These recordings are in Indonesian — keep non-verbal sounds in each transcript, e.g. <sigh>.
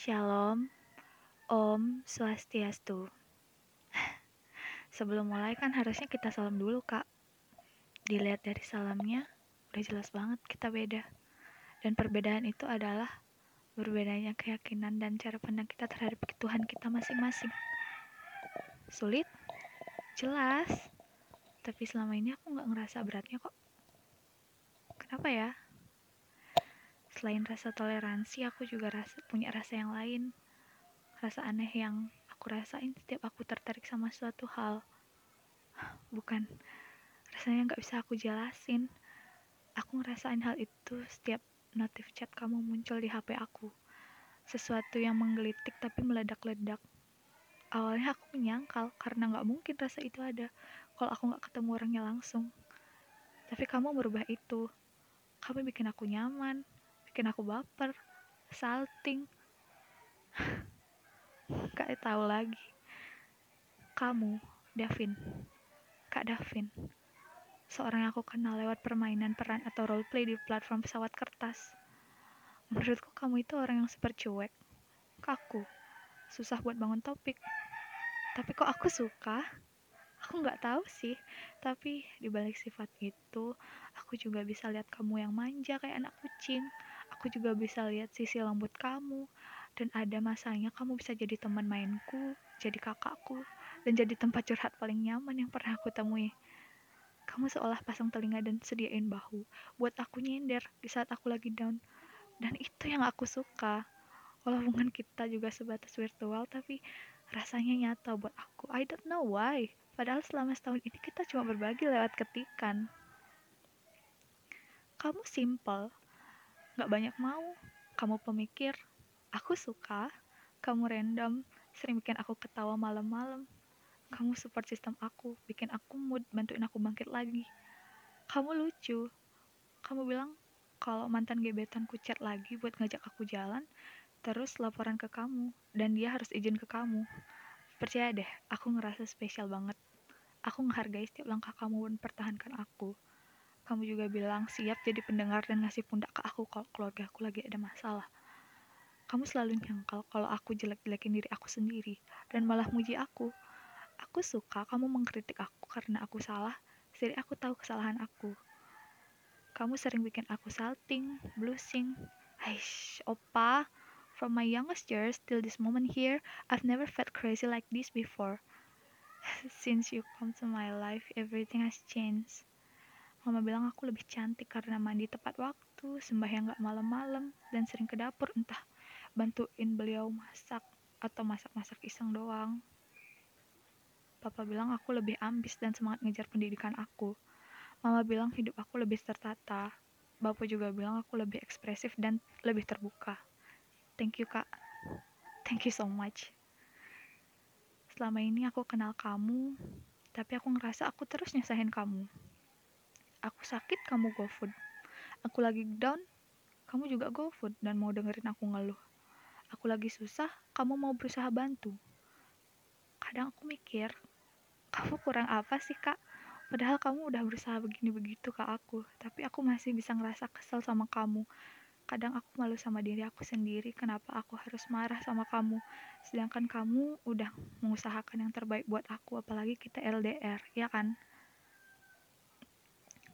Shalom, Om Swastiastu. <laughs> Sebelum mulai kan harusnya kita salam dulu kak. Dilihat dari salamnya, udah jelas banget kita beda. Dan perbedaan itu adalah berbedanya keyakinan dan cara pandang kita terhadap Tuhan kita masing-masing. Sulit? Jelas. Tapi selama ini aku nggak ngerasa beratnya kok. Kenapa ya? Selain rasa toleransi, aku juga rasa, punya rasa yang lain. Rasa aneh yang aku rasain setiap aku tertarik sama suatu hal. Bukan, rasanya nggak bisa aku jelasin. Aku ngerasain hal itu setiap notif chat kamu muncul di HP aku. Sesuatu yang menggelitik tapi meledak-ledak. Awalnya aku menyangkal karena nggak mungkin rasa itu ada kalau aku nggak ketemu orangnya langsung. Tapi kamu merubah itu. Kamu bikin aku nyaman, bikin aku baper, salting. Kak tahu lagi. Kamu, Davin. Kak Davin. Seorang yang aku kenal lewat permainan peran atau roleplay di platform pesawat kertas. Menurutku kamu itu orang yang super cuek, kaku, susah buat bangun topik. Tapi kok aku suka? Aku nggak tahu sih, tapi dibalik sifat itu, aku juga bisa lihat kamu yang manja kayak anak kucing, aku juga bisa lihat sisi lembut kamu. Dan ada masanya kamu bisa jadi teman mainku jadi kakakku dan jadi tempat curhat paling nyaman yang pernah aku temui. Kamu seolah pasang telinga dan sediain bahu buat aku nyender di saat aku lagi down. Dan itu yang aku suka. Walau hubungan kita juga sebatas virtual tapi rasanya nyata buat aku. I don't know why. Padahal selama setahun ini kita cuma berbagi lewat ketikan. Kamu simple Gak banyak mau, kamu pemikir, aku suka, kamu random, sering bikin aku ketawa malam-malam. Kamu support sistem aku, bikin aku mood, bantuin aku bangkit lagi. Kamu lucu. Kamu bilang kalau mantan gebetanku chat lagi buat ngajak aku jalan, terus laporan ke kamu, dan dia harus izin ke kamu. Percaya deh, aku ngerasa spesial banget. Aku menghargai setiap langkah kamu mempertahankan aku kamu juga bilang siap jadi pendengar dan ngasih pundak ke aku kalau keluarga aku lagi ada masalah. Kamu selalu nyangkal kalau aku jelek-jelekin diri aku sendiri dan malah muji aku. Aku suka kamu mengkritik aku karena aku salah, jadi aku tahu kesalahan aku. Kamu sering bikin aku salting, blushing. Aish, opa, from my youngest years till this moment here, I've never felt crazy like this before. <laughs> Since you come to my life, everything has changed. Mama bilang aku lebih cantik karena mandi tepat waktu, sembahyang gak malam-malam, dan sering ke dapur entah bantuin beliau masak atau masak-masak iseng doang. Papa bilang aku lebih ambis dan semangat ngejar pendidikan aku. Mama bilang hidup aku lebih tertata. Bapak juga bilang aku lebih ekspresif dan lebih terbuka. Thank you, Kak. Thank you so much. Selama ini aku kenal kamu, tapi aku ngerasa aku terus nyesahin kamu. Aku sakit, kamu go food. Aku lagi down, kamu juga go food dan mau dengerin aku ngeluh. Aku lagi susah, kamu mau berusaha bantu. Kadang aku mikir, kamu kurang apa sih kak? Padahal kamu udah berusaha begini begitu ke aku, tapi aku masih bisa ngerasa kesel sama kamu. Kadang aku malu sama diri aku sendiri, kenapa aku harus marah sama kamu. Sedangkan kamu udah mengusahakan yang terbaik buat aku, apalagi kita LDR, ya kan?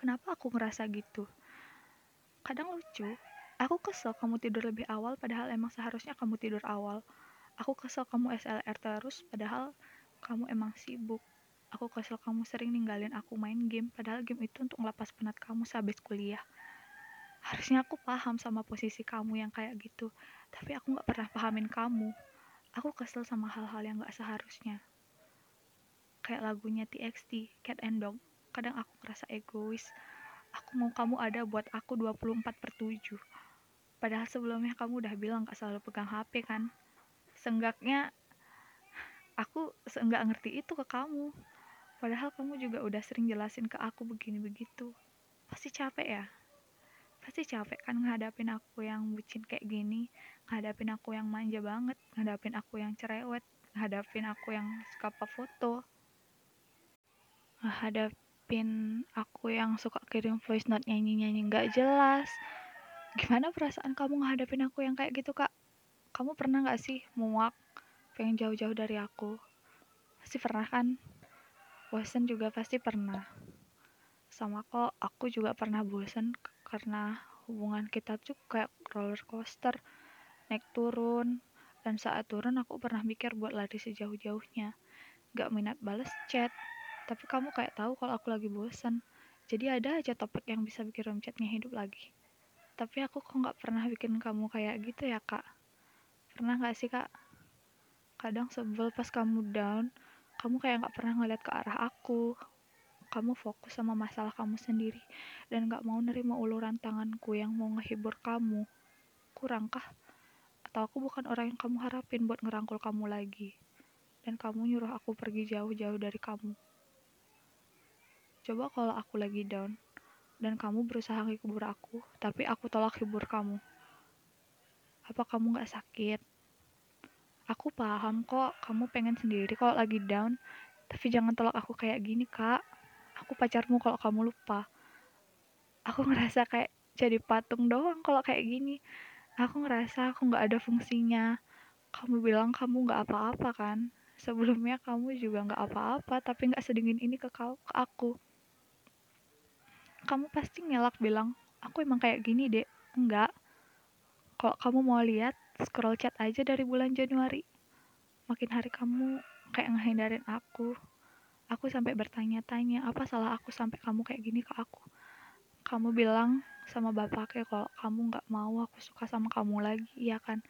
Kenapa aku ngerasa gitu? Kadang lucu, aku kesel kamu tidur lebih awal padahal emang seharusnya kamu tidur awal. Aku kesel kamu SLR terus padahal kamu emang sibuk. Aku kesel kamu sering ninggalin aku main game padahal game itu untuk ngelepas penat kamu sehabis kuliah. Harusnya aku paham sama posisi kamu yang kayak gitu, tapi aku gak pernah pahamin kamu. Aku kesel sama hal-hal yang gak seharusnya. Kayak lagunya TXT, Cat and Dog kadang aku ngerasa egois. Aku mau kamu ada buat aku 24 per 7 padahal sebelumnya kamu udah bilang gak selalu pegang HP kan. Senggaknya aku seenggak ngerti itu ke kamu. Padahal kamu juga udah sering jelasin ke aku begini begitu pasti capek ya? Pasti capek kan ngadapin aku yang bucin kayak gini ngadapin aku yang manja banget ngadapin aku yang cerewet ngadapin aku yang suka foto. Ngadap ngadepin aku yang suka kirim voice note nyanyi-nyanyi nggak jelas. Gimana perasaan kamu ngadepin aku yang kayak gitu, Kak? Kamu pernah gak sih muak, pengen jauh-jauh dari aku? Pasti pernah kan? Bosen juga pasti pernah. Sama kok, aku juga pernah bosen karena hubungan kita tuh kayak roller coaster, naik turun. Dan saat turun aku pernah mikir buat lari sejauh-jauhnya. Gak minat bales chat, tapi kamu kayak tahu kalau aku lagi bosen. Jadi ada aja topik yang bisa bikin room chatnya hidup lagi. Tapi aku kok gak pernah bikin kamu kayak gitu ya kak? Pernah gak sih kak? Kadang sebel pas kamu down, kamu kayak gak pernah ngeliat ke arah aku. Kamu fokus sama masalah kamu sendiri dan gak mau nerima uluran tanganku yang mau ngehibur kamu. Kurangkah? Atau aku bukan orang yang kamu harapin buat ngerangkul kamu lagi? Dan kamu nyuruh aku pergi jauh-jauh dari kamu. Coba kalau aku lagi down dan kamu berusaha ngehibur aku, tapi aku tolak hibur kamu. Apa kamu gak sakit? Aku paham kok, kamu pengen sendiri kalau lagi down. Tapi jangan tolak aku kayak gini, Kak. Aku pacarmu kalau kamu lupa. Aku <laughs> ngerasa kayak jadi patung doang kalau kayak gini. Aku ngerasa aku nggak ada fungsinya. Kamu bilang kamu nggak apa-apa kan? Sebelumnya kamu juga nggak apa-apa, tapi nggak sedingin ini ke, kau, ke aku. Kamu pasti ngelak bilang, aku emang kayak gini, dek. Enggak. Kalau kamu mau lihat, scroll chat aja dari bulan Januari. Makin hari kamu kayak ngehindarin aku. Aku sampai bertanya-tanya, apa salah aku sampai kamu kayak gini ke aku? Kamu bilang sama bapaknya kalau kamu nggak mau aku suka sama kamu lagi, iya kan?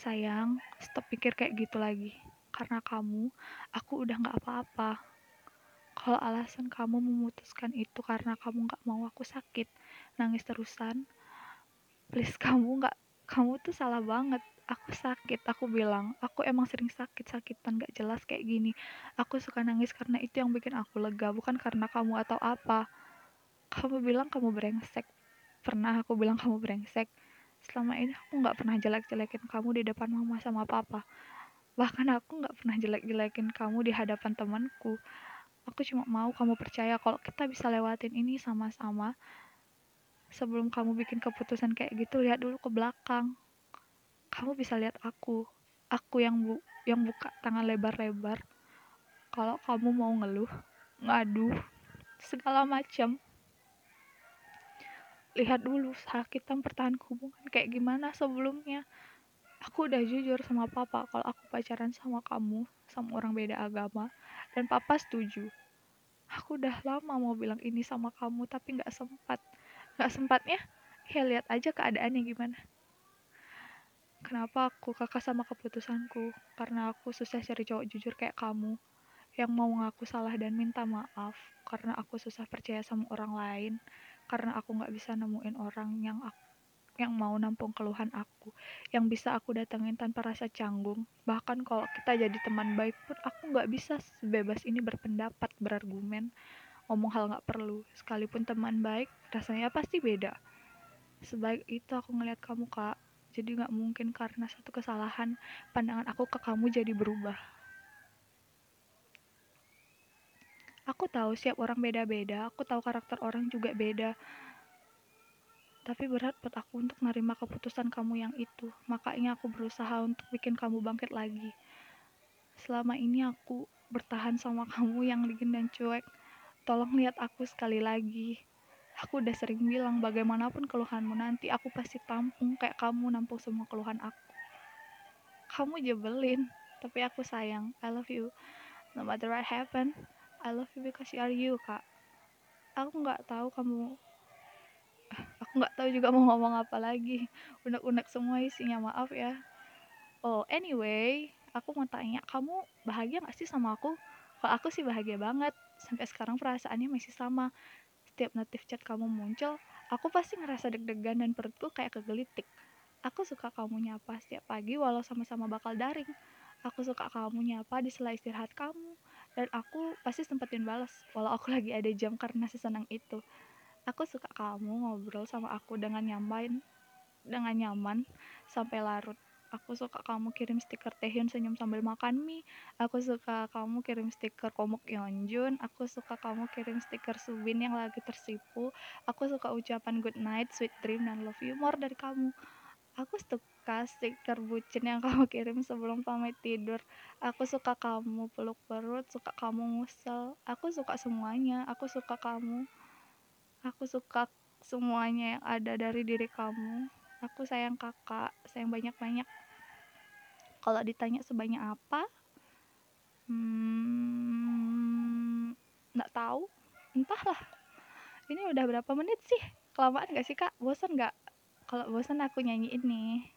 Sayang, stop pikir kayak gitu lagi. Karena kamu, aku udah nggak apa-apa. Kalau alasan kamu memutuskan itu karena kamu nggak mau aku sakit, nangis terusan, please <laughs> kamu nggak kamu tuh salah banget. Aku sakit aku bilang aku emang sering sakit sakitan gak jelas kayak gini. Aku suka nangis karena itu yang bikin aku lega bukan karena kamu atau apa. Kamu bilang kamu brengsek. Pernah aku bilang kamu brengsek. Selama ini aku nggak pernah jelek-jelekin kamu di depan mama sama papa. Bahkan aku nggak pernah jelek-jelekin kamu di hadapan temanku aku cuma mau kamu percaya kalau kita bisa lewatin ini sama-sama. Sebelum kamu bikin keputusan kayak gitu lihat dulu ke belakang. Kamu bisa lihat aku. Aku yang bu yang buka tangan lebar-lebar. Kalau kamu mau ngeluh ngadu segala macam. Lihat dulu saat kita bertahan hubungan kayak gimana sebelumnya aku udah jujur sama papa kalau aku pacaran sama kamu sama orang beda agama dan papa setuju. Aku udah lama mau bilang ini sama kamu tapi nggak sempat. Gak sempatnya, ya lihat aja keadaannya gimana. Kenapa aku kakak sama keputusanku? Karena aku susah cari cowok jujur kayak kamu yang mau ngaku salah dan minta maaf. Karena aku susah percaya sama orang lain. Karena aku nggak bisa nemuin orang yang aku, yang mau nampung keluhan aku yang bisa aku datengin tanpa rasa canggung. Bahkan kalau kita jadi teman baik pun aku nggak bisa sebebas ini berpendapat berargumen. Ngomong hal nggak perlu. Sekalipun teman baik rasanya pasti beda. Sebaik itu aku ngeliat kamu kak. Jadi nggak mungkin karena satu kesalahan pandangan aku ke kamu jadi berubah. Aku tahu siap orang beda-beda. Aku tahu karakter orang juga beda tapi berat buat aku untuk nerima keputusan kamu yang itu makanya aku berusaha untuk bikin kamu bangkit lagi selama ini aku bertahan sama <laughs> kamu yang dingin dan cuek Tolong lihat aku sekali lagi. Aku udah sering bilang bagaimanapun keluhanmu nanti aku pasti tampung kayak kamu nampung semua keluhan aku. Kamu jebelin, tapi aku sayang. I love you. No matter what happen, I love you because you are you, Kak. Aku nggak tahu kamu nggak tahu juga mau ngomong apa lagi. Unek-unek semua isinya, maaf ya. Oh, anyway, aku mau tanya, kamu bahagia gak sih sama aku? Kalau aku sih bahagia banget sampai sekarang perasaannya masih sama setiap notif chat kamu muncul aku pasti ngerasa deg-degan dan perutku kayak kegelitik aku suka kamu nyapa setiap pagi walau sama-sama bakal daring aku suka kamu nyapa di sela istirahat kamu dan aku pasti sempetin balas walau aku lagi ada jam karena sesenang itu aku suka kamu ngobrol sama aku dengan nyaman dengan nyaman sampai larut Aku suka kamu kirim stiker Taehyun senyum sambil makan mie. Aku suka kamu kirim stiker Komuk Yeonjun. Aku suka kamu kirim stiker Subin yang lagi tersipu. Aku suka ucapan good night, sweet dream, dan love you more dari kamu. Aku terkasih, terbucin yang <laughs> kamu kirim sebelum pamit tidur. Aku suka kamu peluk perut, suka kamu ngusel. Aku suka semuanya, aku suka kamu. Aku suka semuanya yang ada dari diri kamu. Aku sayang kakak, sayang banyak-banyak. Kalau ditanya sebanyak apa, hmm, nggak tahu. Entahlah. Ini udah berapa menit sih? Kelamaan gak sih kak? Bosan gak? Kalau bosan aku nyanyiin nih.